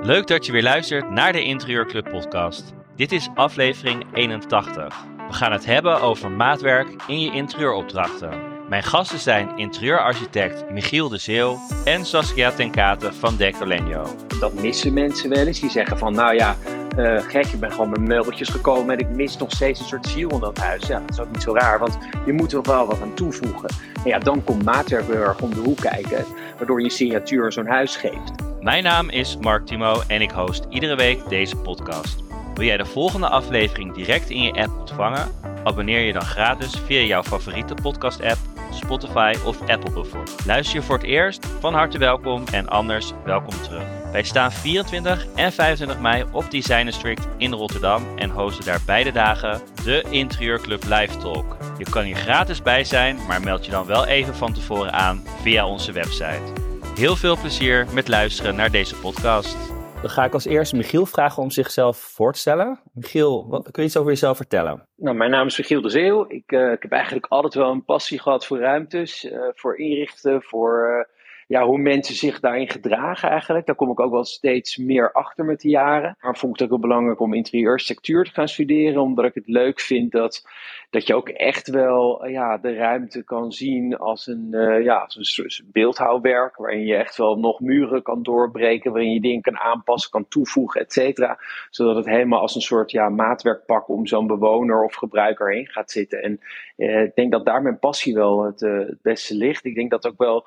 Leuk dat je weer luistert naar de Interieurclub podcast. Dit is aflevering 81. We gaan het hebben over maatwerk in je interieuropdrachten. Mijn gasten zijn interieurarchitect Michiel de Zeeuw en Saskia Tenkate van Decolenio. Dat missen mensen wel eens. Die zeggen van, nou ja, uh, gek, ik ben gewoon met meubeltjes gekomen en ik mis nog steeds een soort ziel in dat huis. Ja, dat is ook niet zo raar, want je moet er wel wat aan toevoegen. En ja, dan komt maatwerk weer erg om de hoek kijken, waardoor je signatuur zo'n huis geeft. Mijn naam is Mark Timo en ik host iedere week deze podcast. Wil jij de volgende aflevering direct in je app ontvangen? Abonneer je dan gratis via jouw favoriete podcast-app, Spotify of Apple bijvoorbeeld. Luister je voor het eerst? Van harte welkom en anders welkom terug. Wij staan 24 en 25 mei op Design District in Rotterdam en hosten daar beide dagen de Interieurclub Live Talk. Je kan hier gratis bij zijn, maar meld je dan wel even van tevoren aan via onze website. Heel veel plezier met luisteren naar deze podcast. Dan ga ik als eerste Michiel vragen om zichzelf voor te stellen. Michiel, wat, kun je iets over jezelf vertellen? Nou, mijn naam is Michiel de Zeeuw. Ik, uh, ik heb eigenlijk altijd wel een passie gehad voor ruimtes, uh, voor inrichten, voor uh, ja, hoe mensen zich daarin gedragen eigenlijk. Daar kom ik ook wel steeds meer achter met de jaren. Maar vond ik het ook wel belangrijk om interieurstructuur te gaan studeren, omdat ik het leuk vind dat, dat je ook echt wel ja, de ruimte kan zien als een, uh, ja, als een beeldhouwwerk, waarin je echt wel nog muren kan doorbreken, waarin je dingen kan aanpassen, kan toevoegen, et cetera. Zodat het helemaal als een soort ja, maatwerkpak om zo'n bewoner of gebruiker heen gaat zitten. En uh, ik denk dat daar mijn passie wel het, het beste ligt. Ik denk dat ook wel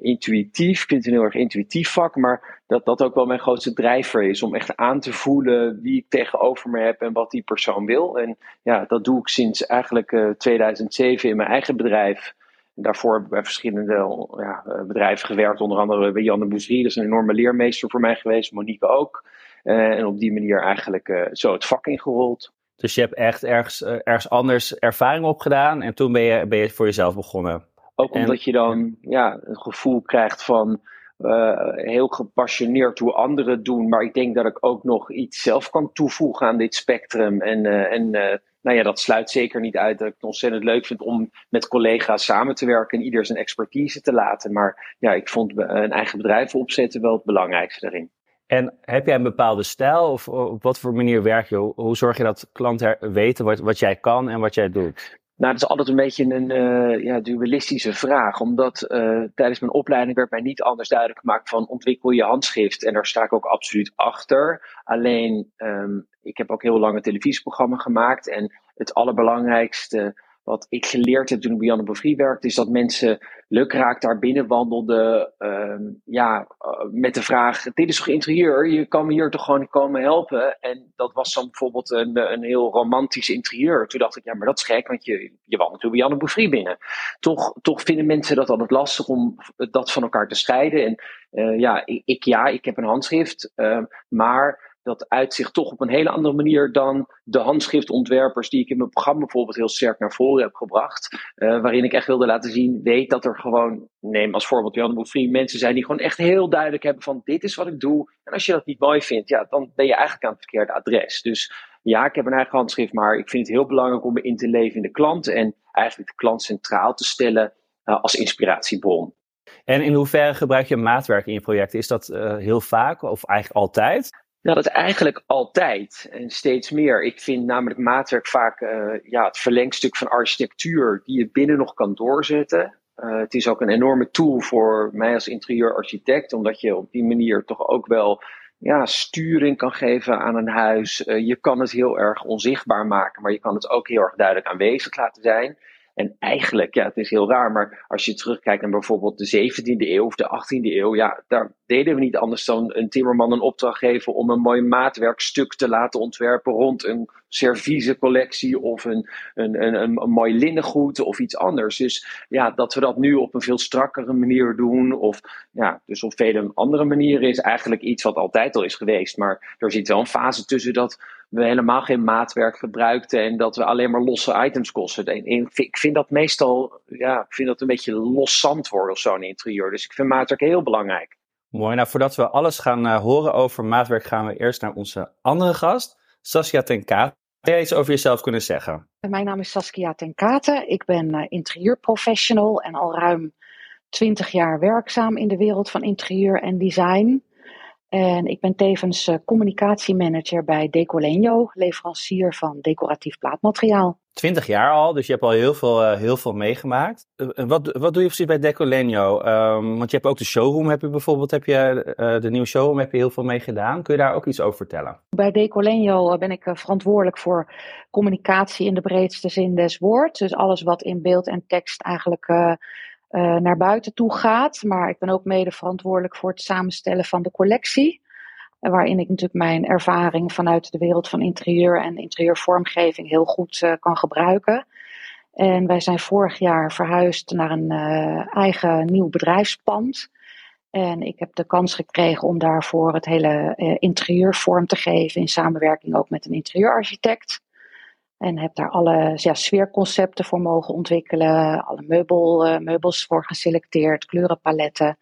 intuïtief. Ik vind het een heel erg intuïtief vak, maar dat dat ook wel mijn grootste drijver is. Om echt aan te voelen wie ik tegenover me heb en wat die persoon wil. En ja, dat doe ik sinds eigenlijk uh, 2007 in mijn eigen bedrijf. Daarvoor heb ik bij verschillende ja, eh, bedrijven gewerkt, onder andere bij Jan de Bousserie. Dat is een enorme leermeester voor mij geweest, Monique ook. En op die manier eigenlijk zo het vak ingerold. Dus je hebt echt ergens, ergens anders ervaring opgedaan en toen ben je, ben je voor jezelf begonnen? Ook omdat en, je dan ja, een gevoel krijgt van uh, heel gepassioneerd hoe anderen het doen. Maar ik denk dat ik ook nog iets zelf kan toevoegen aan dit spectrum. En, uh, en uh, nou ja, dat sluit zeker niet uit dat ik het ontzettend leuk vind om met collega's samen te werken en ieder zijn expertise te laten. Maar ja, ik vond een eigen bedrijf opzetten wel het belangrijkste daarin. En heb jij een bepaalde stijl of op wat voor manier werk je? Hoe zorg je dat klanten weten wat, wat jij kan en wat jij doet? Nou, dat is altijd een beetje een uh, ja, dualistische vraag. Omdat uh, tijdens mijn opleiding werd mij niet anders duidelijk gemaakt van ontwikkel je handschrift. En daar sta ik ook absoluut achter. Alleen, um, ik heb ook heel lang een televisieprogramma gemaakt. En het allerbelangrijkste wat ik geleerd heb toen ik bij Janne Bovrie werkte, is dat mensen lukraak daar binnen wandelden. Uh, ja, uh, met de vraag: Dit is toch interieur? Je kan me hier toch gewoon komen helpen? En dat was dan bijvoorbeeld een, een heel romantisch interieur. Toen dacht ik: Ja, maar dat is gek, want je, je wandelt bij Janne Bovrie binnen. Toch, toch vinden mensen dat altijd lastig om dat van elkaar te scheiden. En uh, ja, ik, ik, ja, ik heb een handschrift, ehm, maar dat uitzicht toch op een hele andere manier dan de handschriftontwerpers die ik in mijn programma bijvoorbeeld heel sterk naar voren heb gebracht. Uh, waarin ik echt wilde laten zien, weet dat er gewoon, neem als voorbeeld Jan de Boefrie, mensen zijn die gewoon echt heel duidelijk hebben van dit is wat ik doe. En als je dat niet mooi vindt, ja, dan ben je eigenlijk aan het verkeerde adres. Dus ja, ik heb een eigen handschrift, maar ik vind het heel belangrijk om me in te leven in de klant en eigenlijk de klant centraal te stellen uh, als inspiratiebron. En in hoeverre gebruik je maatwerk in je projecten? Is dat uh, heel vaak of eigenlijk altijd? Nou, dat eigenlijk altijd en steeds meer. Ik vind namelijk maatwerk vaak uh, ja, het verlengstuk van architectuur die je binnen nog kan doorzetten. Uh, het is ook een enorme tool voor mij als interieurarchitect, omdat je op die manier toch ook wel ja, sturing kan geven aan een huis. Uh, je kan het heel erg onzichtbaar maken, maar je kan het ook heel erg duidelijk aanwezig laten zijn. En eigenlijk, ja, het is heel raar, maar als je terugkijkt naar bijvoorbeeld de 17e eeuw of de 18e eeuw, ja, daar deden we niet anders dan een timmerman een opdracht geven om een mooi maatwerkstuk te laten ontwerpen rond een serviezencollectie of een, een, een, een, mooi linnengoed of iets anders. Dus ja, dat we dat nu op een veel strakkere manier doen, of ja, dus op vele andere manieren, is eigenlijk iets wat altijd al is geweest. Maar er zit wel een fase tussen dat we helemaal geen maatwerk gebruikten en dat we alleen maar losse items kosten. En ik vind dat meestal, ja, ik vind dat een beetje los zand worden of zo in interieur. Dus ik vind maatwerk heel belangrijk. Mooi. Nou, voordat we alles gaan uh, horen over maatwerk, gaan we eerst naar onze andere gast, Saskia Tenkate. Zou jij iets over jezelf kunnen zeggen? Mijn naam is Saskia Tenkate. Ik ben uh, interieurprofessional en al ruim twintig jaar werkzaam in de wereld van interieur en design. En ik ben tevens uh, communicatiemanager bij Decolenio, leverancier van decoratief plaatmateriaal. Twintig jaar al, dus je hebt al heel veel, uh, heel veel meegemaakt. Uh, wat, wat doe je precies bij Decolenio? Um, want je hebt ook de showroom, heb je bijvoorbeeld, heb je, de nieuwe showroom, heb je heel veel mee gedaan. Kun je daar ook iets over vertellen? Bij Decolenio ben ik verantwoordelijk voor communicatie in de breedste zin des woords. Dus alles wat in beeld en tekst eigenlijk uh, naar buiten toe gaat. Maar ik ben ook mede verantwoordelijk voor het samenstellen van de collectie. Uh, waarin ik natuurlijk mijn ervaring vanuit de wereld van interieur en interieurvormgeving heel goed uh, kan gebruiken. En wij zijn vorig jaar verhuisd naar een eigen nieuw bedrijfspand. En ik heb de kans gekregen om daarvoor het hele interieur vorm te geven in samenwerking ook met een interieurarchitect. En heb daar alle ja, sfeerconcepten voor mogen ontwikkelen. Alle meubel, uh, meubels voor geselecteerd, kleurenpaletten.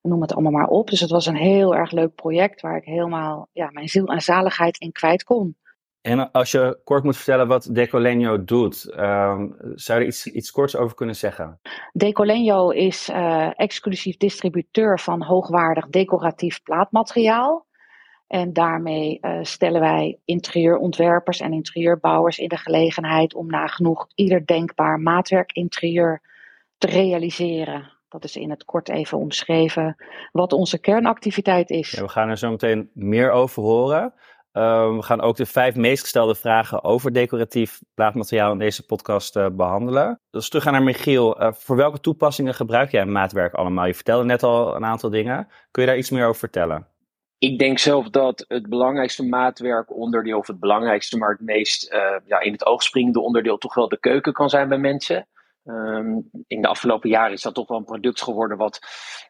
Noem het allemaal maar op. Dus het was een heel erg leuk project waar ik helemaal ja, mijn ziel en zaligheid in kwijt kon. En als je kort moet vertellen wat Decolenio doet, um, zou je er iets, iets korts over kunnen zeggen? Decolenio is uh, exclusief distributeur van hoogwaardig decoratief plaatmateriaal. En daarmee uh, stellen wij interieurontwerpers en interieurbouwers in de gelegenheid om nagenoeg ieder denkbaar maatwerkinterieur te realiseren. Dat is in het kort even omschreven wat onze kernactiviteit is. Ja, we gaan er zo meteen meer over horen. Uh, we gaan ook de vijf meest gestelde vragen over decoratief plaatmateriaal in deze podcast uh, behandelen. Dus terug naar Michiel. Uh, voor welke toepassingen gebruik jij maatwerk allemaal? Je vertelde net al een aantal dingen. Kun je daar iets meer over vertellen? Ik denk zelf dat het belangrijkste maatwerkonderdeel, of het belangrijkste, maar het meest uh, ja, in het oog springende onderdeel, toch wel de keuken kan zijn bij mensen. Um, in de afgelopen jaren is dat toch wel een product geworden wat,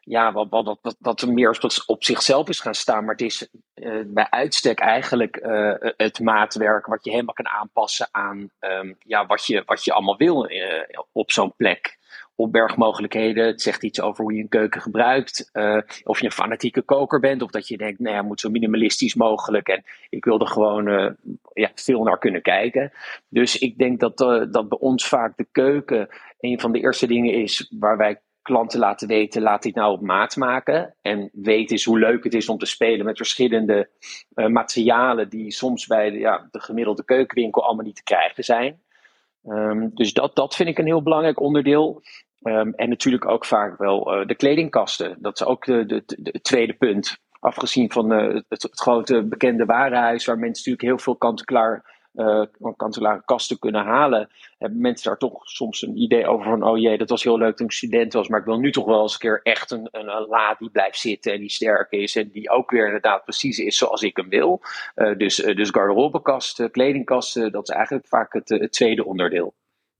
ja, wat, wat, wat, wat meer op zichzelf is gaan staan. Maar het is uh, bij uitstek eigenlijk uh, het maatwerk wat je helemaal kan aanpassen aan um, ja, wat, je, wat je allemaal wil op zo'n plek opbergmogelijkheden. Het zegt iets over hoe je een keuken gebruikt. Uh, of je een fanatieke koker bent, of dat je denkt, nou ja, moet zo minimalistisch mogelijk. En ik wil er gewoon uh, ja, veel naar kunnen kijken. Dus ik denk dat, uh, dat bij ons vaak de keuken een van de eerste dingen is waar wij klanten laten weten, laat dit nou op maat maken. En weet eens hoe leuk het is om te spelen met verschillende materialen die soms bij de, ja, de gemiddelde keukenwinkel allemaal niet te krijgen zijn. Um, dus dat, dat vind ik een heel belangrijk onderdeel. Um, en natuurlijk ook vaak wel uh, de kledingkasten. Dat is ook het tweede punt. Afgezien van uh, het, grote bekende warenhuis, waar mensen natuurlijk heel veel kant-en-klaar kant-en-klare kasten kunnen halen, hebben mensen daar toch soms een idee over van, oh jee, dat was heel leuk toen ik student was, maar ik wil nu toch wel eens een keer echt een, een, la die blijft zitten en die sterk is en die ook weer inderdaad precies is zoals ik hem wil. Dus, dus garderobekasten, kledingkasten, dat is eigenlijk vaak het tweede onderdeel.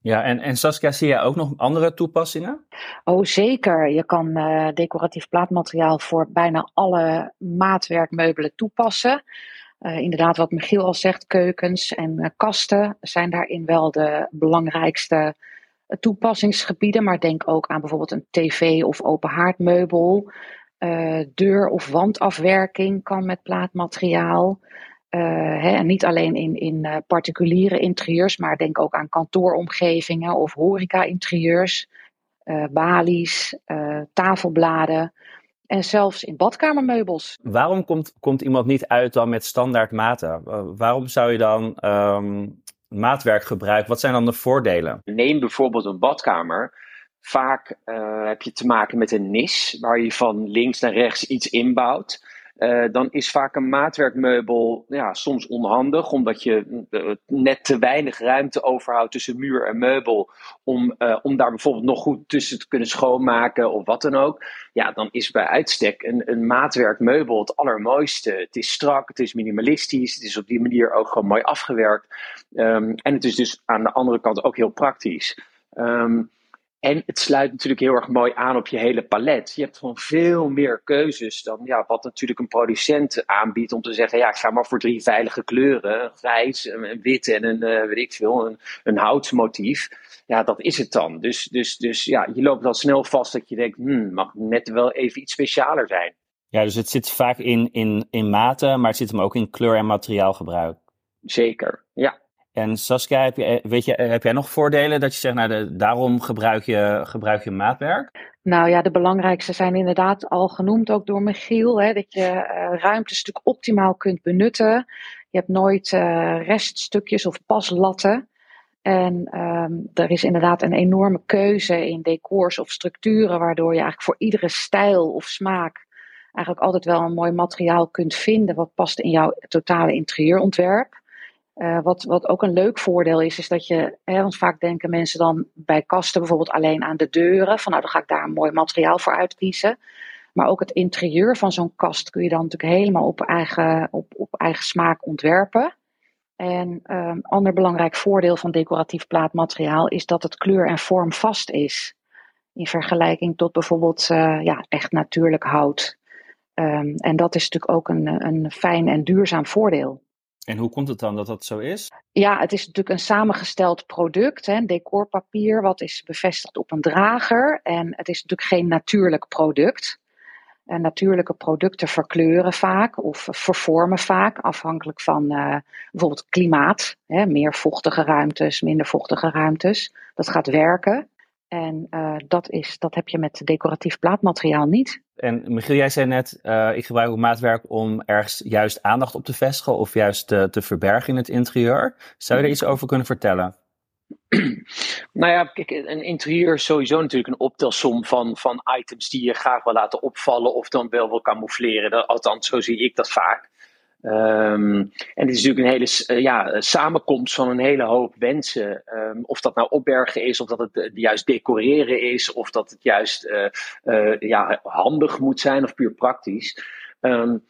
Ja, en, en Saskia, zie je ook nog andere toepassingen? Oh, zeker. Je kan uh, decoratief plaatmateriaal voor bijna alle maatwerkmeubelen toepassen. Uh, inderdaad, wat Michiel al zegt, keukens en uh, kasten zijn daarin wel de belangrijkste toepassingsgebieden. Maar denk ook aan bijvoorbeeld een tv of open haardmeubel. deur- of wandafwerking kan met plaatmateriaal. Uh, hè, en niet alleen in, in uh, particuliere interieurs, maar denk ook aan kantooromgevingen of horeca-interieurs, uh, balies, tafelbladen en zelfs in badkamermeubels. Waarom komt, komt iemand niet uit dan met standaard maten? waarom zou je dan um, maatwerk gebruiken? Wat zijn dan de voordelen? Neem bijvoorbeeld een badkamer. Vaak heb je te maken met een nis waar je van links naar rechts iets inbouwt. Uh, dan is vaak een maatwerkmeubel ja, soms onhandig, omdat je uh, net te weinig ruimte overhoudt tussen muur en meubel, om, uh, om daar bijvoorbeeld nog goed tussen te kunnen schoonmaken of wat dan ook. Ja, dan is bij uitstek een, een maatwerkmeubel het allermooiste. Het is strak, het is minimalistisch, het is op die manier ook gewoon mooi afgewerkt. Um, en het is dus aan de andere kant ook heel praktisch. Um, en het sluit natuurlijk heel erg mooi aan op je hele palet. Je hebt gewoon veel meer keuzes dan ja, wat natuurlijk een producent aanbiedt om te zeggen: ja, ik ga maar voor drie veilige kleuren: grijs, een wit en een, uh, weet ik veel, een, een houtmotief. Ja, dat is het dan. Dus, dus, dus ja, je loopt al snel vast dat je denkt: hmm, mag net wel even iets specialer zijn. Ja, dus het zit vaak in, in, in maten, maar het zit hem ook in kleur- en materiaalgebruik. Zeker, ja. En Saskia, heb, je, weet je, heb jij nog voordelen dat je zegt, nou, de, daarom gebruik je, gebruik je maatwerk? Nou ja, de belangrijkste zijn inderdaad al genoemd ook door Michiel. Hè, dat je uh, ruimtes natuurlijk optimaal kunt benutten. Je hebt nooit reststukjes of paslatten. En um, er is inderdaad een enorme keuze in decors of structuren, waardoor je eigenlijk voor iedere stijl of smaak eigenlijk altijd wel een mooi materiaal kunt vinden wat past in jouw totale interieurontwerp. Uh, wat, wat ook een leuk voordeel is, is dat je, hè, want vaak denken mensen dan bij kasten bijvoorbeeld alleen aan de deuren, van nou dan ga ik daar een mooi materiaal voor uitkiezen. Maar ook het interieur van zo'n kast kun je dan natuurlijk helemaal op eigen, op, op eigen smaak ontwerpen. En een um, ander belangrijk voordeel van decoratief plaatmateriaal is dat het kleur en vorm vast is. In vergelijking tot bijvoorbeeld uh, ja, echt natuurlijk hout. Um, en dat is natuurlijk ook een, een fijn en duurzaam voordeel. En hoe komt het dan dat dat zo is? Ja, het is natuurlijk een samengesteld product, hè, decorpapier, wat is bevestigd op een drager. En het is natuurlijk geen natuurlijk product. En natuurlijke producten verkleuren vaak of vervormen vaak, afhankelijk van uh, bijvoorbeeld klimaat. Hè, meer vochtige ruimtes, minder vochtige ruimtes. Dat gaat werken. En uh, dat, is, dat heb je met decoratief plaatmateriaal niet. En Michiel, jij zei net, uh, ik gebruik ook maatwerk om ergens juist aandacht op te vestigen of juist te, te verbergen in het interieur. Zou je er iets over kunnen vertellen? Nou ja, kijk, een interieur is sowieso natuurlijk een optelsom van, van items die je graag wil laten opvallen of dan wel wil camoufleren. Dat, althans, zo zie ik dat vaak. Um, en het is natuurlijk een hele uh, ja, samenkomst van een hele hoop wensen. Um, of dat nou opbergen is, of dat het uh, juist decoreren is, of dat het juist uh, ja, handig moet zijn of puur praktisch. Um,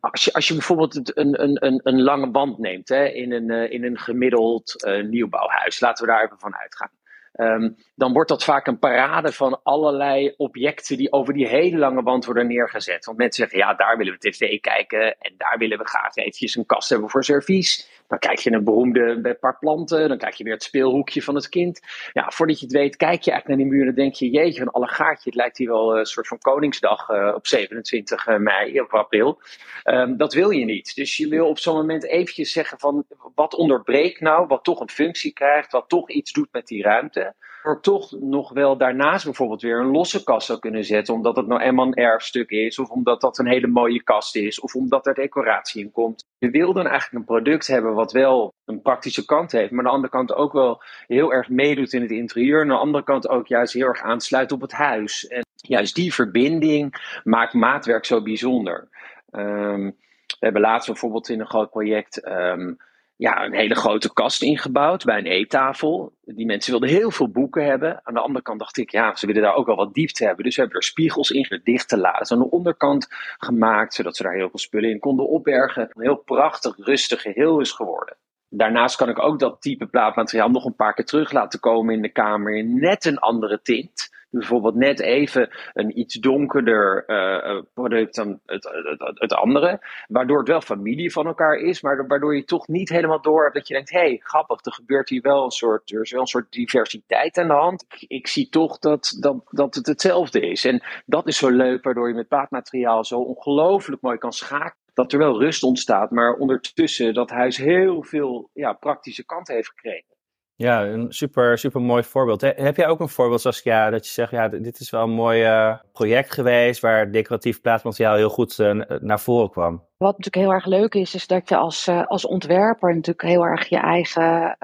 als, je, als je bijvoorbeeld een, een, een, een lange band neemt hè, in, een, in een gemiddeld nieuwbouwhuis, laten we daar even van uitgaan. Um, dan wordt dat vaak een parade van allerlei objecten die over die hele lange wand worden neergezet. Want mensen zeggen, ja, daar willen we tv kijken en daar willen we graag eventjes een kast hebben voor servies. Dan krijg je een beroemde paar planten, dan krijg je weer het speelhoekje van het kind. Ja, voordat je het weet, kijk je eigenlijk naar die muur en denk je, jeetje, een allegaartje, het lijkt hier wel een soort van Koningsdag uh, op 27 mei of april. Um, dat wil je niet. Dus je wil op zo'n moment eventjes zeggen van, wat onderbreekt nou, wat toch een functie krijgt, wat toch iets doet met die ruimte er toch nog wel daarnaast bijvoorbeeld weer een losse kast zou kunnen zetten, omdat het nou eenmaal een erfstuk is, of omdat dat een hele mooie kast is, of omdat er decoratie in komt. Je wil dan eigenlijk een product hebben wat wel een praktische kant heeft, maar aan de andere kant ook wel heel erg meedoet in het interieur, en aan de andere kant ook juist heel erg aansluit op het huis. En juist die verbinding maakt maatwerk zo bijzonder. Um, we hebben laatst bijvoorbeeld in een groot project um, ja, een hele grote kast ingebouwd bij een eettafel. Die mensen wilden heel veel boeken hebben. Aan de andere kant dacht ik, ja, ze willen daar ook wel wat diepte hebben. Dus we hebben er spiegels in dicht te laten. Aan de onderkant gemaakt, zodat ze daar heel veel spullen in konden opbergen. Een heel prachtig, rustig geheel is geworden. Daarnaast kan ik ook dat type plaatmateriaal nog een paar keer terug laten komen in de kamer in net een andere tint bijvoorbeeld net even een iets donkerder uh, product dan het, het, andere. Waardoor het wel familie van elkaar is, maar waardoor je toch niet helemaal door hebt dat je denkt: hé, hey, grappig, er gebeurt hier wel een soort, er is wel een soort diversiteit aan de hand. Ik, zie toch dat, dat, dat het hetzelfde is. En dat is zo leuk, waardoor je met paadmateriaal zo ongelooflijk mooi kan schakelen dat er wel rust ontstaat, maar ondertussen dat huis heel veel ja, praktische kanten heeft gekregen. Ja, een super, super mooi voorbeeld. Heb jij ook een voorbeeld, Saskia, dat je zegt, ja, dit is wel een mooi uh, project geweest waar decoratief plaatmateriaal heel goed uh, naar voren kwam? Wat natuurlijk heel erg leuk is, is dat je als, uh, als ontwerper natuurlijk heel erg je eigen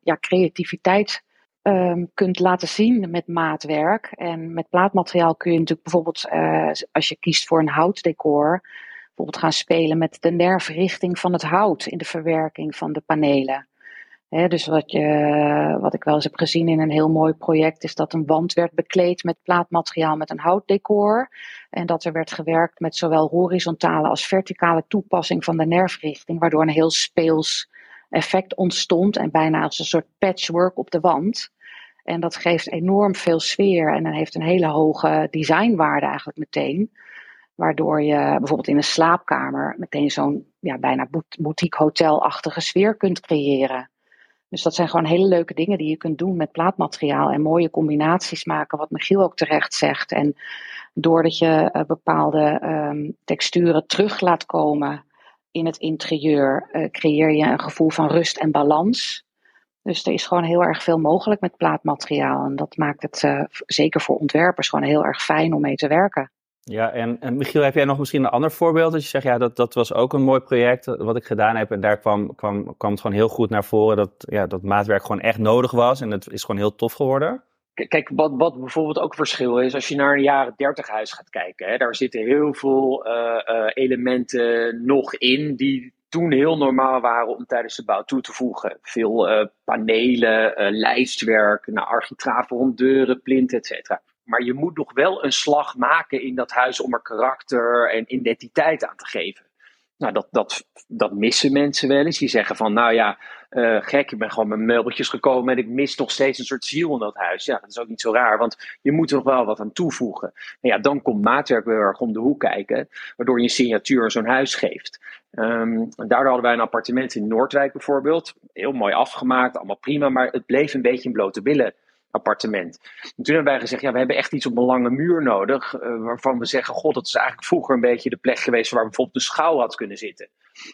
ja, creativiteit um, kunt laten zien met maatwerk. En met plaatmateriaal kun je natuurlijk bijvoorbeeld, als je kiest voor een houtdecor, bijvoorbeeld gaan spelen met de nerfrichting van het hout in de verwerking van de panelen dus wat, je, wat ik wel eens heb gezien in een heel mooi project is dat een wand werd bekleed met plaatmateriaal met een houtdecor. En dat er werd gewerkt met zowel horizontale als verticale toepassing van de nerfrichting, waardoor een heel speels effect ontstond en bijna als een soort patchwork op de wand. En dat geeft enorm veel sfeer en dan heeft een hele hoge designwaarde eigenlijk meteen. Waardoor je bijvoorbeeld in een slaapkamer meteen zo'n ja, bijna boutique hotelachtige sfeer kunt creëren. Dus dat zijn gewoon hele leuke dingen die je kunt doen met plaatmateriaal en mooie combinaties maken, wat Michiel ook terecht zegt. En doordat je uh, bepaalde um, texturen terug laat komen in het interieur creëer je een gevoel van rust en balans. Dus er is gewoon heel erg veel mogelijk met plaatmateriaal. En dat maakt het zeker voor ontwerpers gewoon heel erg fijn om mee te werken. Ja, en, en, Michiel, heb jij nog misschien een ander voorbeeld? Dat je zegt, ja, dat, dat was ook een mooi project wat ik gedaan heb. En daar kwam, kwam, kwam het gewoon heel goed naar voren dat, ja, dat maatwerk gewoon echt nodig was. En het is gewoon heel tof geworden. Kijk, wat, wat bijvoorbeeld ook verschil is, als je naar een jaren 30 huis gaat kijken, hè, daar zitten heel veel uh, uh, elementen nog in die toen heel normaal waren om tijdens de bouw toe te voegen. Veel uh, panelen, lijstwerk, nou, architraven rond deuren, plint, et cetera. Maar je moet nog wel een slag maken in dat huis om er karakter en identiteit aan te geven. Nou, dat, dat, dat missen mensen wel eens. Die zeggen van, nou ja, uh, gek, ik ben gewoon met meubeltjes gekomen en ik mis nog steeds een soort ziel in dat huis. Ja, dat is ook niet zo raar, want je moet er nog wel wat aan toevoegen. En ja, dan komt maatwerk weer erg om de hoek kijken, waardoor je een signatuur zo'n huis geeft. Um, daardoor hadden wij een appartement in Noordwijk bijvoorbeeld. Heel mooi afgemaakt, allemaal prima, maar het bleef een beetje in blote billen appartement. En toen hebben wij gezegd, ja, we hebben echt iets op een lange muur nodig, uh, waarvan we zeggen, god, dat is eigenlijk vroeger een beetje de plek geweest waar bijvoorbeeld de schouw had kunnen zitten.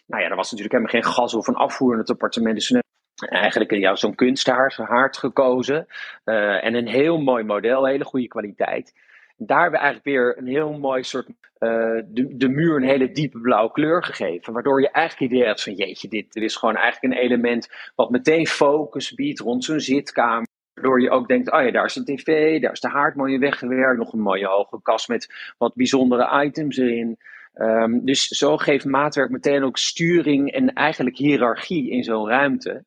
Nou ja, er was natuurlijk helemaal geen gas of een afvoer in het appartement, dus eigenlijk ja, zo'n kunsthaard gekozen uh, en een heel mooi model, hele goede kwaliteit. Daar hebben we eigenlijk weer een heel mooi soort, de, de muur een hele diepe blauwe kleur gegeven. Waardoor je eigenlijk idee hebt van jeetje, dit, dit is gewoon eigenlijk een element wat meteen focus biedt rond zo'n zitkamer. Waardoor je ook denkt, oh ja, daar is een tv, daar is de haard mooi weggewerkt, nog een mooie hoge kast met wat bijzondere items erin. Um, dus zo geeft maatwerk meteen ook sturing en eigenlijk hiërarchie in zo'n ruimte.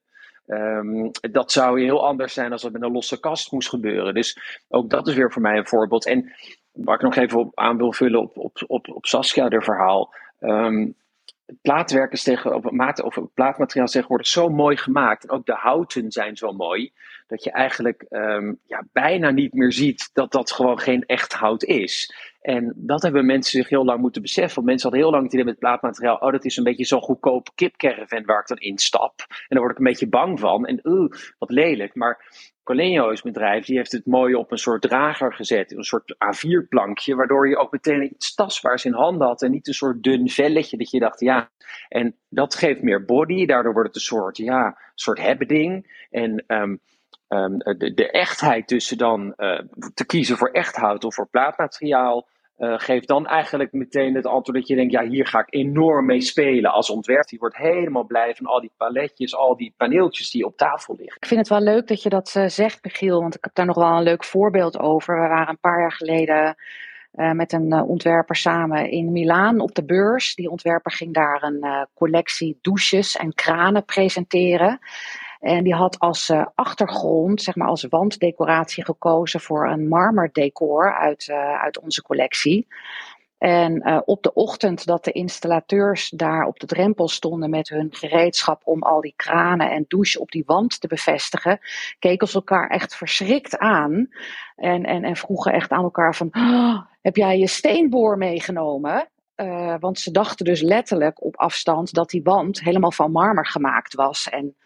Um, dat zou heel anders zijn als het met een losse kast moest gebeuren. Dus ook dat is weer voor mij een voorbeeld. En waar ik nog even op aan wil vullen op, op, op, op Saskia, verhaal. Um, plaatwerk is tegen, of, maat, of plaatmateriaal tegenwoordig zo mooi gemaakt. En ook de houten zijn zo mooi. Dat je eigenlijk um, ja, bijna niet meer ziet dat dat gewoon geen echt hout is. En dat hebben mensen zich heel lang moeten beseffen. Want mensen hadden heel lang het idee met plaatmateriaal. Oh, dat is een beetje zo'n goedkoop kipcaravan waar ik dan instap. En daar word ik een beetje bang van. En uh, wat lelijk. Maar Colenio's bedrijf, die heeft het mooi op een soort drager gezet. Een soort A4-plankje, waardoor je ook meteen iets tastbaars in handen had. En niet een soort dun velletje dat je dacht, ja. En dat geeft meer body. Daardoor wordt het een soort, ja, soort hebbeding. En um, um, de, echtheid tussen dan uh, te kiezen voor echt hout of voor plaatmateriaal. Uh, geeft dan eigenlijk meteen het antwoord dat je denkt, ja, hier ga ik enorm mee spelen als ontwerper. Die wordt helemaal blij van al die paletjes, al die paneeltjes die op tafel liggen. Ik vind het wel leuk dat je dat uh, zegt, Michiel, want ik heb daar nog wel een leuk voorbeeld over. We waren een paar jaar geleden uh, met een ontwerper samen in Milaan op de beurs. Die ontwerper ging daar een collectie douches en kranen presenteren. En die had als uh, achtergrond, zeg maar als wanddecoratie gekozen voor een marmerdecor uit, uh, uit onze collectie. En uh, op de ochtend dat de installateurs daar op de drempel stonden met hun gereedschap om al die kranen en douche op die wand te bevestigen, keken ze elkaar echt verschrikt aan. En, en, en vroegen echt aan elkaar van, oh, heb jij je steenboor meegenomen? Want ze dachten dus letterlijk op afstand dat die wand helemaal van marmer gemaakt was. En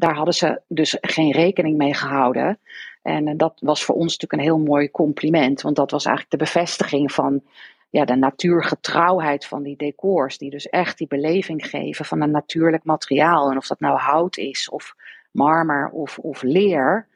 daar hadden ze dus geen rekening mee gehouden. En eh, dat was voor ons natuurlijk een heel mooi compliment, want dat was eigenlijk de bevestiging van ja, de natuurgetrouwheid van die decors, die dus echt die beleving geven van een natuurlijk materiaal. En of dat nou hout is, of marmer, of, of leer.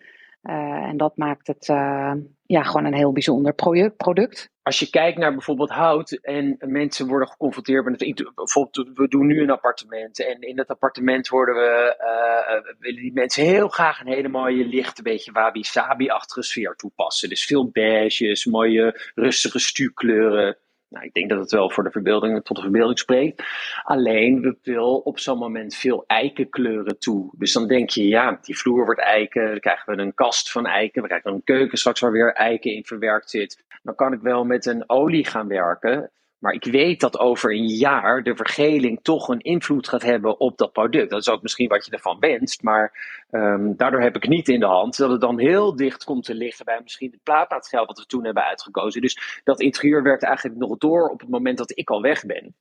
Uh, en dat maakt het uh, ja, gewoon een heel bijzonder product als je kijkt naar bijvoorbeeld hout en mensen worden geconfronteerd met het, bijvoorbeeld we doen nu een appartement en in dat appartement worden we, uh, willen die mensen heel graag een hele mooie lichte, beetje wabi-sabi-achtige sfeer toepassen. Dus veel beiges, mooie rustige stuurkleuren. Nou, ik denk dat het wel voor de verbeelding, tot de verbeelding spreekt. Alleen, we wil op zo'n moment veel eikenkleuren toe. Dus dan denk je, ja, die vloer wordt eiken. Dan krijgen we een kast van eiken. We krijgen een keuken straks waar weer eiken in verwerkt zit. Dan kan ik wel met een olie gaan werken. Maar ik weet dat over een jaar de vergeling toch een invloed gaat hebben op dat product. Dat is ook misschien wat je ervan wenst. Maar um, daardoor heb ik niet in de hand dat het dan heel dicht komt te liggen bij misschien het plaatmateriaal wat we toen hebben uitgekozen. Dus dat interieur werkt eigenlijk nog door op het moment dat ik al weg ben.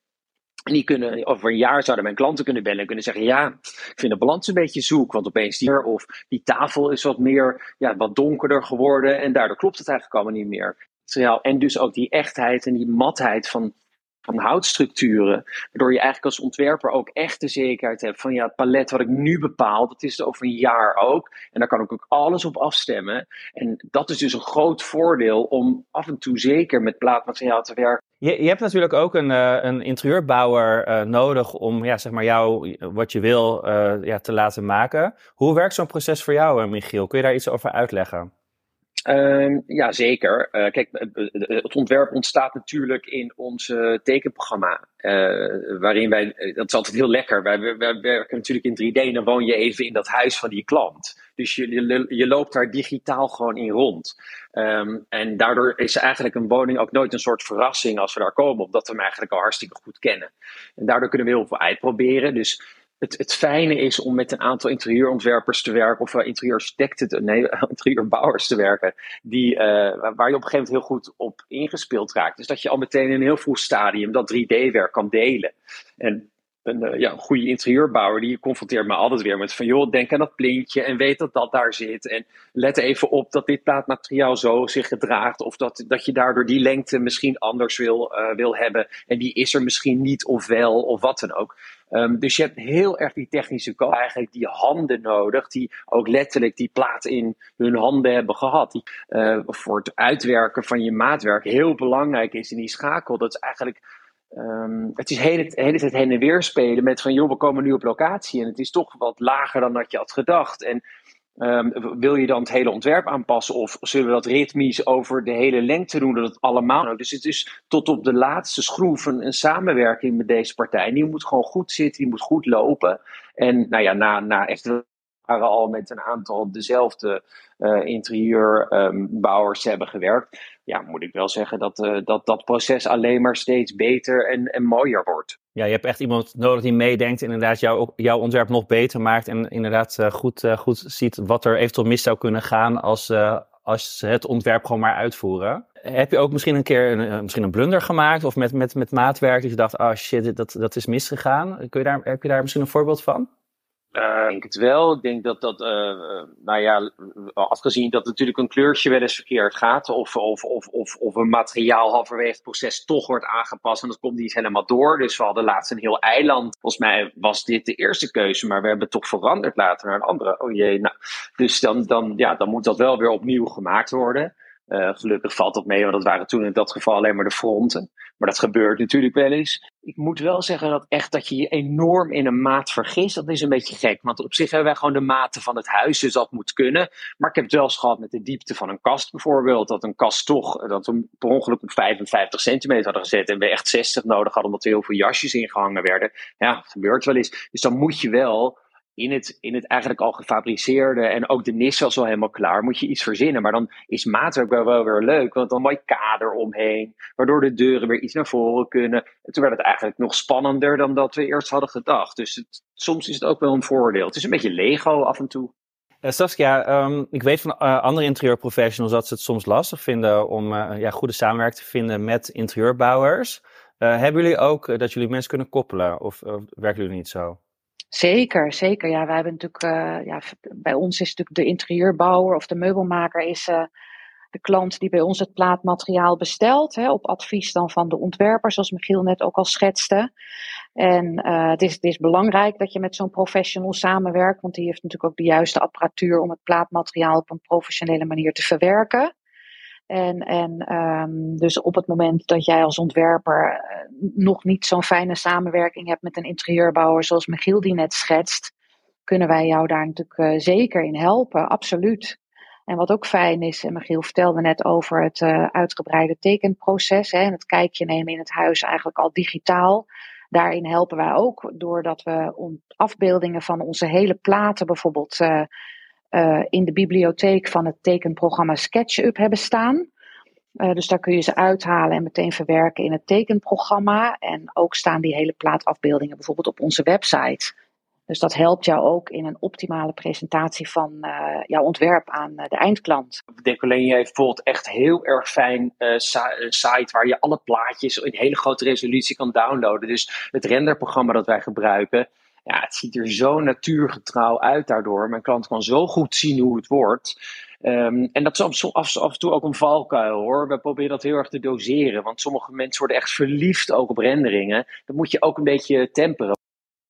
En die kunnen, over een jaar zouden mijn klanten kunnen bellen en kunnen zeggen: Ja, ik vind de balans een beetje zoek. Want opeens die, of die tafel is wat meer, ja, wat donkerder geworden. En daardoor klopt het eigenlijk allemaal niet meer. En dus ook die echtheid en die matheid van van houtstructuren. Waardoor je eigenlijk als ontwerper ook echt de zekerheid hebt van ja, het palet wat ik nu bepaal, dat is het over een jaar ook. En daar kan ik ook alles op afstemmen. En dat is dus een groot voordeel om af en toe zeker met plaatmateriaal te werken. Je, je hebt natuurlijk ook een, uh, een interieurbouwer uh, nodig om ja, zeg maar jou wat je wil uh, ja, te laten maken. Hoe werkt zo'n proces voor jou, Michiel? Kun je daar iets over uitleggen? Um, ja, zeker. Uh, kijk, het ontwerp ontstaat natuurlijk in ons tekenprogramma. Waarin wij, dat is altijd heel lekker. Wij, werken natuurlijk in 3D en dan woon je even in dat huis van die klant. Dus je, je, loopt daar digitaal gewoon in rond. Um, en daardoor is eigenlijk een woning ook nooit een soort verrassing als we daar komen, omdat we hem eigenlijk al hartstikke goed kennen. En daardoor kunnen we heel veel uitproberen. Dus het, het fijne is om met een aantal interieurontwerpers te werken, of uh, nee, interieurbouwers te werken, die, uh, waar je op een gegeven moment heel goed op ingespeeld raakt. Dus dat je al meteen in een heel vroeg stadium dat 3D-werk kan delen. En een, uh, ja, een goede interieurbouwer die confronteert me altijd weer met van joh, denk aan dat plintje en weet dat dat daar zit. En let even op dat dit plaatmateriaal zo zich gedraagt of dat, dat je daardoor die lengte misschien anders wil, wil hebben. En die is er misschien niet of wel of wat dan ook. Um, dus je hebt heel erg die technische kant, eigenlijk die handen nodig, die ook letterlijk die plaat in hun handen hebben gehad. Die uh, voor het uitwerken van je maatwerk heel belangrijk is in die schakel. Dat is eigenlijk Um, het is hele, hele tijd heen en weer spelen met van joh, we komen nu op locatie en het is toch wat lager dan dat je had gedacht. En um, wil je dan het hele ontwerp aanpassen of zullen we dat ritmisch over de hele lengte doen, dat allemaal. Dus het is tot op de laatste schroef een, een samenwerking met deze partij. En die moet gewoon goed zitten, die moet goed lopen. En nou ja, na, na echt waren al met een aantal dezelfde uh, interieurbouwers um, hebben gewerkt. Ja, moet ik wel zeggen dat, uh, dat dat proces alleen maar steeds beter en, en mooier wordt. Ja, je hebt echt iemand nodig die meedenkt en inderdaad jouw, jouw ontwerp nog beter maakt. En inderdaad uh, goed, goed ziet wat er eventueel mis zou kunnen gaan als, als ze het ontwerp gewoon maar uitvoeren. Heb je ook misschien een keer een, misschien een blunder gemaakt of met, met, met maatwerk dat je dacht, oh shit, dat, dat is misgegaan? Kun je daar, heb je daar misschien een voorbeeld van? Uh, ik denk het wel. Ik denk dat dat, uh, nou ja, afgezien dat natuurlijk een kleurtje wel eens verkeerd gaat, of, of, of, of, of een materiaal halverwege het proces toch wordt aangepast en dat komt niet helemaal door. Dus we hadden laatst een heel eiland. Volgens mij was dit de eerste keuze, maar we hebben toch veranderd later naar een andere. Oh jee, nou. Dus dan, dan, ja, dan moet dat wel weer opnieuw gemaakt worden. Uh, gelukkig valt dat mee, want dat waren toen in dat geval alleen maar de fronten. Maar dat gebeurt natuurlijk wel eens. Ik moet wel zeggen dat echt dat je je enorm in een maat vergist, dat is een beetje gek. Want op zich hebben wij gewoon de maten van het huis, dus dat moet kunnen. Maar ik heb het wel eens gehad met de diepte van een kast bijvoorbeeld. Dat een kast toch, dat we per ongeluk op 55 centimeter hadden gezet en we echt 60 nodig hadden omdat er heel veel jasjes ingehangen werden. Ja, dat gebeurt wel eens. Dus dan moet je wel in het, in het eigenlijk al gefabriceerde en ook de nis was al helemaal klaar, moet je iets verzinnen. Maar dan is maatwerk wel, wel weer leuk, want dan mooi kader omheen, waardoor de deuren weer iets naar voren kunnen. En toen werd het eigenlijk nog spannender dan dat we eerst hadden gedacht. Dus het, soms is het ook wel een voordeel. Het is een beetje Lego af en toe. Uh, Saskia, um, ik weet van uh, andere interieurprofessionals dat ze het soms lastig vinden om uh, ja, goede samenwerking te vinden met interieurbouwers. hebben jullie ook dat jullie mensen kunnen koppelen of werken jullie niet zo? Zeker, zeker. Ja, wij hebben natuurlijk, uh, ja, bij ons is natuurlijk de interieurbouwer of de meubelmaker is uh, de klant die bij ons het plaatmateriaal bestelt, hè, op advies dan van de ontwerper, zoals Michiel net ook al schetste. En uh, het, is, het is belangrijk dat je met zo'n professional samenwerkt, want die heeft natuurlijk ook de juiste apparatuur om het plaatmateriaal op een professionele manier te verwerken. En, en um, dus op het moment dat jij als ontwerper uh, nog niet zo'n fijne samenwerking hebt met een interieurbouwer zoals Michiel die net schetst, kunnen wij jou daar natuurlijk uh, zeker in helpen, absoluut. En wat ook fijn is, en Michiel vertelde net over het uh, uitgebreide tekenproces, hè, en het kijkje nemen in het huis eigenlijk al digitaal. Daarin helpen wij ook doordat we afbeeldingen van onze hele platen bijvoorbeeld in de bibliotheek van het tekenprogramma SketchUp hebben staan. Uh, dus daar kun je ze uithalen en meteen verwerken in het tekenprogramma. En ook staan die hele plaat afbeeldingen bijvoorbeeld op onze website. Dus dat helpt jou ook in een optimale presentatie van uh, jouw ontwerp aan de eindklant. Decolenie heeft bijvoorbeeld echt heel erg fijn uh, site waar je alle plaatjes in hele grote resolutie kan downloaden. Dus het renderprogramma dat wij gebruiken, ja, het ziet er zo natuurgetrouw uit daardoor. Mijn klant kan zo goed zien hoe het wordt. Ehm, en dat is af, af, en toe ook een valkuil hoor. We proberen dat heel erg te doseren. Want sommige mensen worden echt verliefd ook op renderingen. Dat moet je ook een beetje temperen.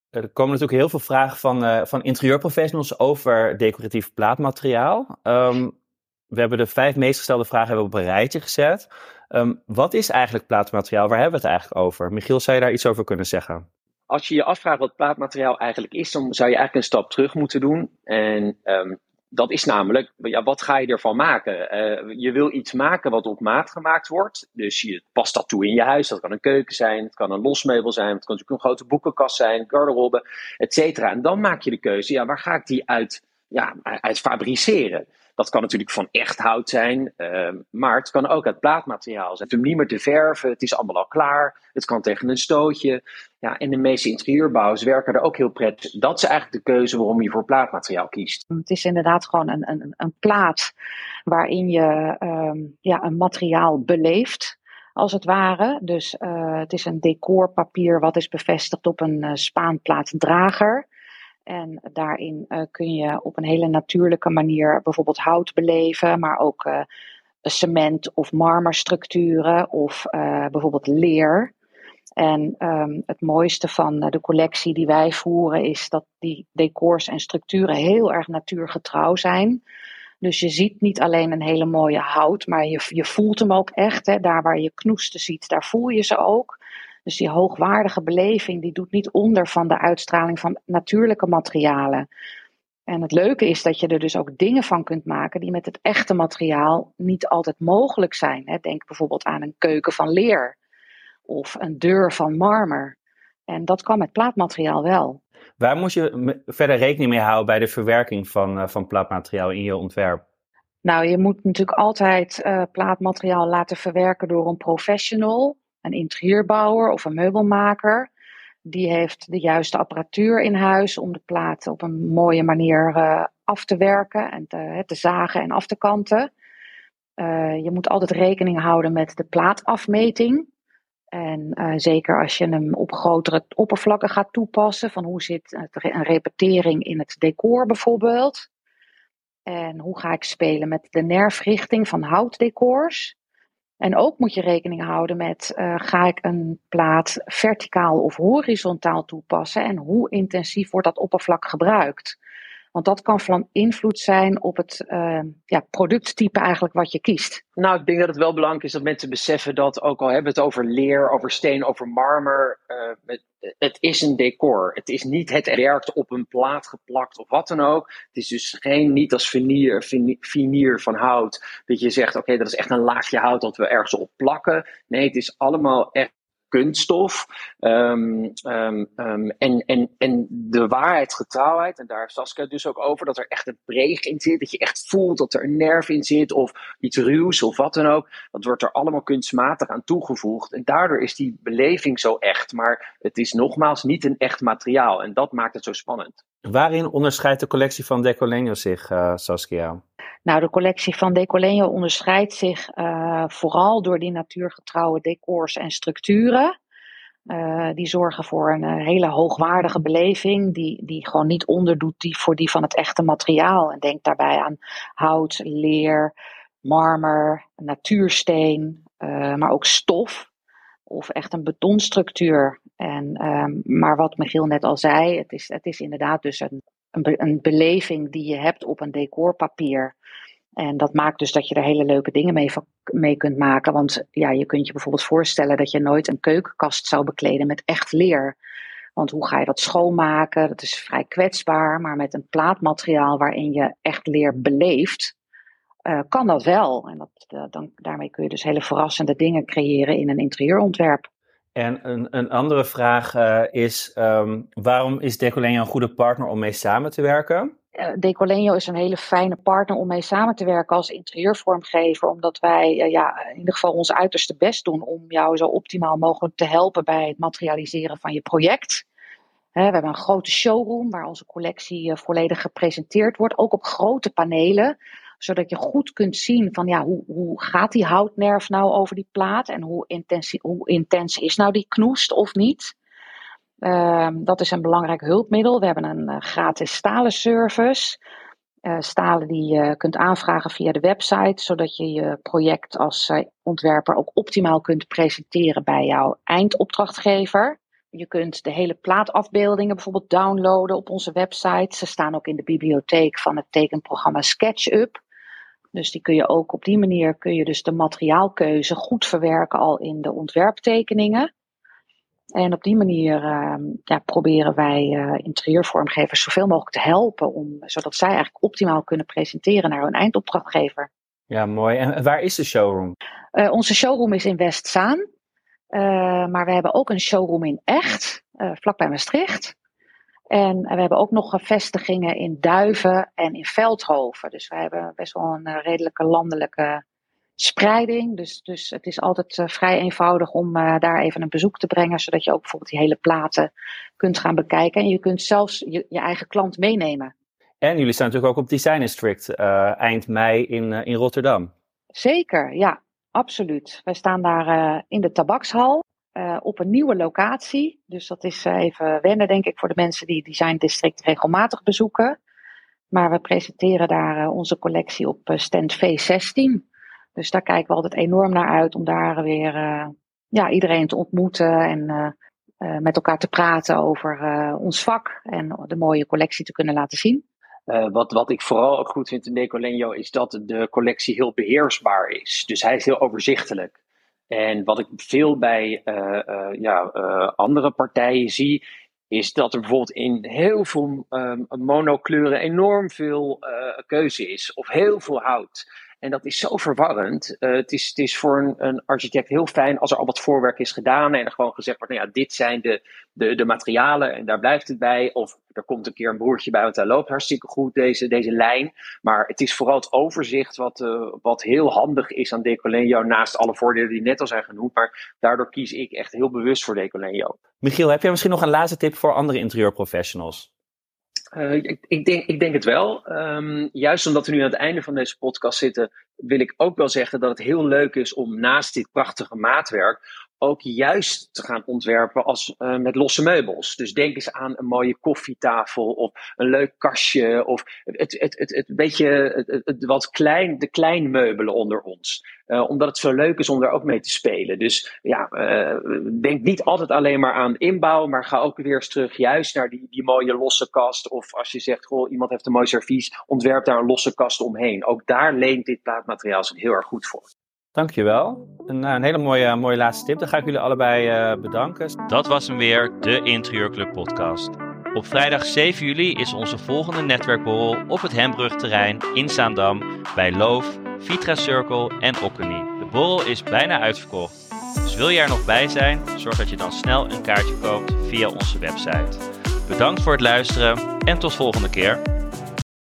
Er komen natuurlijk heel veel vragen van, uh, van interieurprofessionals over decoratief plaatmateriaal. Um, we hebben de vijf meest gestelde vragen hebben op een rijtje gezet. Um, wat is eigenlijk plaatmateriaal? Waar hebben we het eigenlijk over? Michiel, zou je daar iets over kunnen zeggen? Als je je afvraagt wat plaatmateriaal eigenlijk is, dan zou je eigenlijk een stap terug moeten doen. En um, dat is namelijk, ja, wat ga je ervan maken? Uh, je wil iets maken wat op maat gemaakt wordt. Dus je past dat toe in je huis. Dat kan een keuken zijn, het kan een losmeubel zijn, het kan natuurlijk een grote boekenkast zijn, garderobe, et cetera. En dan maak je de keuze, ja, waar ga ik die uit, ja, uit fabriceren? Dat kan natuurlijk van echt hout zijn, uh, maar het kan ook uit plaatmateriaal zijn. Het is niet meer te verven, het is allemaal al klaar, het kan tegen een stootje. Ja, en de meeste interieurbouwers werken er ook heel prettig. Dat is eigenlijk de keuze waarom je voor plaatmateriaal kiest. Het is inderdaad gewoon een, een, een plaat waarin je um, ja, een materiaal beleeft als het ware. Dus uh, het is een decorpapier wat is bevestigd op een uh, spaanplaatdrager. En daarin uh, kun je op een hele natuurlijke manier bijvoorbeeld hout beleven, maar ook uh, cement of marmerstructuren of uh, bijvoorbeeld leer. En um, het mooiste van de collectie die wij voeren is dat die decors en structuren heel erg natuurgetrouw zijn. Dus je ziet niet alleen een hele mooie hout, maar je, je voelt hem ook echt. Hè. Daar waar je knoesten ziet, daar voel je ze ook. Dus die hoogwaardige beleving, die doet niet onder van de uitstraling van natuurlijke materialen. En het leuke is dat je er dus ook dingen van kunt maken die met het echte materiaal niet altijd mogelijk zijn. Denk bijvoorbeeld aan een keuken van leer of een deur van marmer. En dat kan met plaatmateriaal wel. Waar moet je verder rekening mee houden bij de verwerking van, uh, van plaatmateriaal in je ontwerp? Nou, je moet natuurlijk altijd uh, plaatmateriaal laten verwerken door een professional een interieurbouwer of een meubelmaker. Die heeft de juiste apparatuur in huis om de platen op een mooie manier uh, af te werken en te, te, zagen en af te kanten. Uh, je moet altijd rekening houden met de plaatafmeting. En uh, zeker als je hem op grotere oppervlakken gaat toepassen, van hoe zit een repetering in het decor bijvoorbeeld. En hoe ga ik spelen met de nerfrichting van houtdecors. En ook moet je rekening houden met, uh, ga ik een plaat verticaal of horizontaal toepassen en hoe intensief wordt dat oppervlak gebruikt? Want dat kan van invloed zijn op het uh, ja, producttype eigenlijk wat je kiest. Nou, ik denk dat het wel belangrijk is dat mensen beseffen dat, ook al hebben we het over leer, over steen, over marmer, uh, het, het, is een decor. Het is niet het werkt op een plaat geplakt of wat dan ook. Het is dus geen, niet als veneer, veneer van hout, dat je zegt, oké, dat is echt een laagje hout dat we ergens op plakken. Nee, het is allemaal echt kunststof. Um, um, um, en, en, en de waarheidsgetrouwheid, en daar Saskia dus ook over, dat er echt een preeg in zit, dat je echt voelt dat er een nerf in zit, of iets ruws of wat dan ook. Dat wordt er allemaal kunstmatig aan toegevoegd. En daardoor is die beleving zo echt. Maar het is nogmaals niet een echt materiaal. En dat maakt het zo spannend. Waarin onderscheidt de collectie van Decolenio zich, uh, Saskia? Nou, de collectie van Decolenio onderscheidt zich uh, vooral door die natuurgetrouwe decors en structuren. Uh, die zorgen voor een uh, hele hoogwaardige beleving, die, die gewoon niet onderdoet die voor die van het echte materiaal. En denk daarbij aan hout, leer, marmer, natuursteen, maar ook stof of echt een betonstructuur. En, um, maar wat Michiel net al zei, het is, het is inderdaad dus een, een, beleving die je hebt op een decorpapier. En dat maakt dus dat je er hele leuke dingen mee, mee kunt maken. Want ja, je kunt je bijvoorbeeld voorstellen dat je nooit een keukenkast zou bekleden met echt leer. Want hoe ga je dat schoonmaken? Dat is vrij kwetsbaar. Maar met een plaatmateriaal waarin je echt leer beleeft, uh, kan dat wel. En dat, uh, dan, daarmee kun je dus hele verrassende dingen creëren in een interieurontwerp. En een, een andere vraag uh, is, um, waarom is Decolenio een goede partner om mee samen te werken? Decolenio is een hele fijne partner om mee samen te werken als interieurvormgever, omdat wij ja, in ieder geval ons uiterste best doen om jou zo optimaal mogelijk te helpen bij het materialiseren van je project. we hebben een grote showroom waar onze collectie volledig gepresenteerd wordt, ook op grote panelen zodat je goed kunt zien van ja, hoe, hoe gaat die houtnerf nou over die plaat en hoe intens, hoe intens is nou die knoest of niet. Uh, dat is een belangrijk hulpmiddel. We hebben een uh, gratis stalen service. uh, stalen die je kunt aanvragen via de website, zodat je je project als uh, ontwerper ook optimaal kunt presenteren bij jouw eindopdrachtgever. Je kunt de hele plaatafbeeldingen bijvoorbeeld downloaden op onze website. Ze staan ook in de bibliotheek van het tekenprogramma SketchUp. Dus die kun je ook op die manier kun je dus de materiaalkeuze goed verwerken al in de ontwerptekeningen. En op die manier uh, ja, proberen wij uh, interieurvormgevers zoveel mogelijk te helpen, om, zodat zij eigenlijk optimaal kunnen presenteren naar hun eindopdrachtgever. Ja, mooi. En waar is de showroom? Uh, onze showroom is in Westzaan. Uh, maar we hebben ook een showroom in Echt, vlakbij Maastricht. En we hebben ook nog vestigingen in Duiven en in Veldhoven. Dus we hebben best wel een redelijke landelijke spreiding. Dus, dus het is altijd uh, vrij eenvoudig om uh, daar even een bezoek te brengen, zodat je ook bijvoorbeeld die hele platen kunt gaan bekijken. En je kunt zelfs je, je eigen klant meenemen. En jullie staan natuurlijk ook op Design District uh, eind mei in, in Rotterdam. Zeker, ja, absoluut. Wij staan daar in de tabakshal. Op een nieuwe locatie. Dus dat is even wennen, denk ik, voor de mensen die Design District regelmatig bezoeken. Maar we presenteren daar onze collectie op stand V16. Dus daar kijken we altijd enorm naar uit om daar weer ja, iedereen te ontmoeten en met elkaar te praten over ons vak en de mooie collectie te kunnen laten zien. wat, wat ik vooral ook goed vind in Decolenio is dat de collectie heel beheersbaar is. Dus hij is heel overzichtelijk. En wat ik veel bij ja, andere partijen zie, is dat er bijvoorbeeld in heel veel um, monokleuren enorm veel keuze is. Of heel veel hout. En dat is zo verwarrend. Uh, het, is, het is voor een, een, architect heel fijn als er al wat voorwerk is gedaan en er gewoon gezegd wordt, nou ja, dit zijn de, de, de materialen en daar blijft het bij. Of er komt een keer een broertje bij, want hij loopt hartstikke goed deze, deze lijn. Maar het is vooral het overzicht wat, uh, wat heel handig is aan Decolenio, naast alle voordelen die net al zijn genoemd. Maar daardoor kies ik echt heel bewust voor Decolenio. Michiel, heb jij misschien nog een laatste tip voor andere interieurprofessionals? Uh, ik, ik, denk, ik denk het wel. Um, juist omdat we nu aan het einde van deze podcast zitten, wil ik ook wel zeggen dat het heel leuk is om naast dit prachtige maatwerk ook juist te gaan ontwerpen als, uh, met losse meubels. Dus denk eens aan een mooie koffietafel of een leuk kastje of het, het, het, het beetje het, wat klein, de kleinmeubelen onder ons. Uh, omdat het zo leuk is om daar ook mee te spelen. Dus ja, uh, denk niet altijd alleen maar aan inbouw, maar ga ook weer eens terug juist naar die, die mooie losse kast. Of als je zegt, goh, iemand heeft een mooi servies, ontwerp daar een losse kast omheen. Ook daar leent dit plaatmateriaal zich heel erg goed voor. Dankjewel. Een, een hele mooie, mooie laatste tip. Dan ga ik jullie allebei uh, bedanken. Dat was hem weer, de Interieurclub podcast. Op vrijdag 7 juli is onze volgende netwerkborrel op het Hembrugterrein in Zaandam bij Loof, Vitra Circle en Okkenie. De borrel is bijna uitverkocht. Dus wil je er nog bij zijn, zorg dat je dan snel een kaartje koopt via onze website. Bedankt voor het luisteren en tot volgende keer.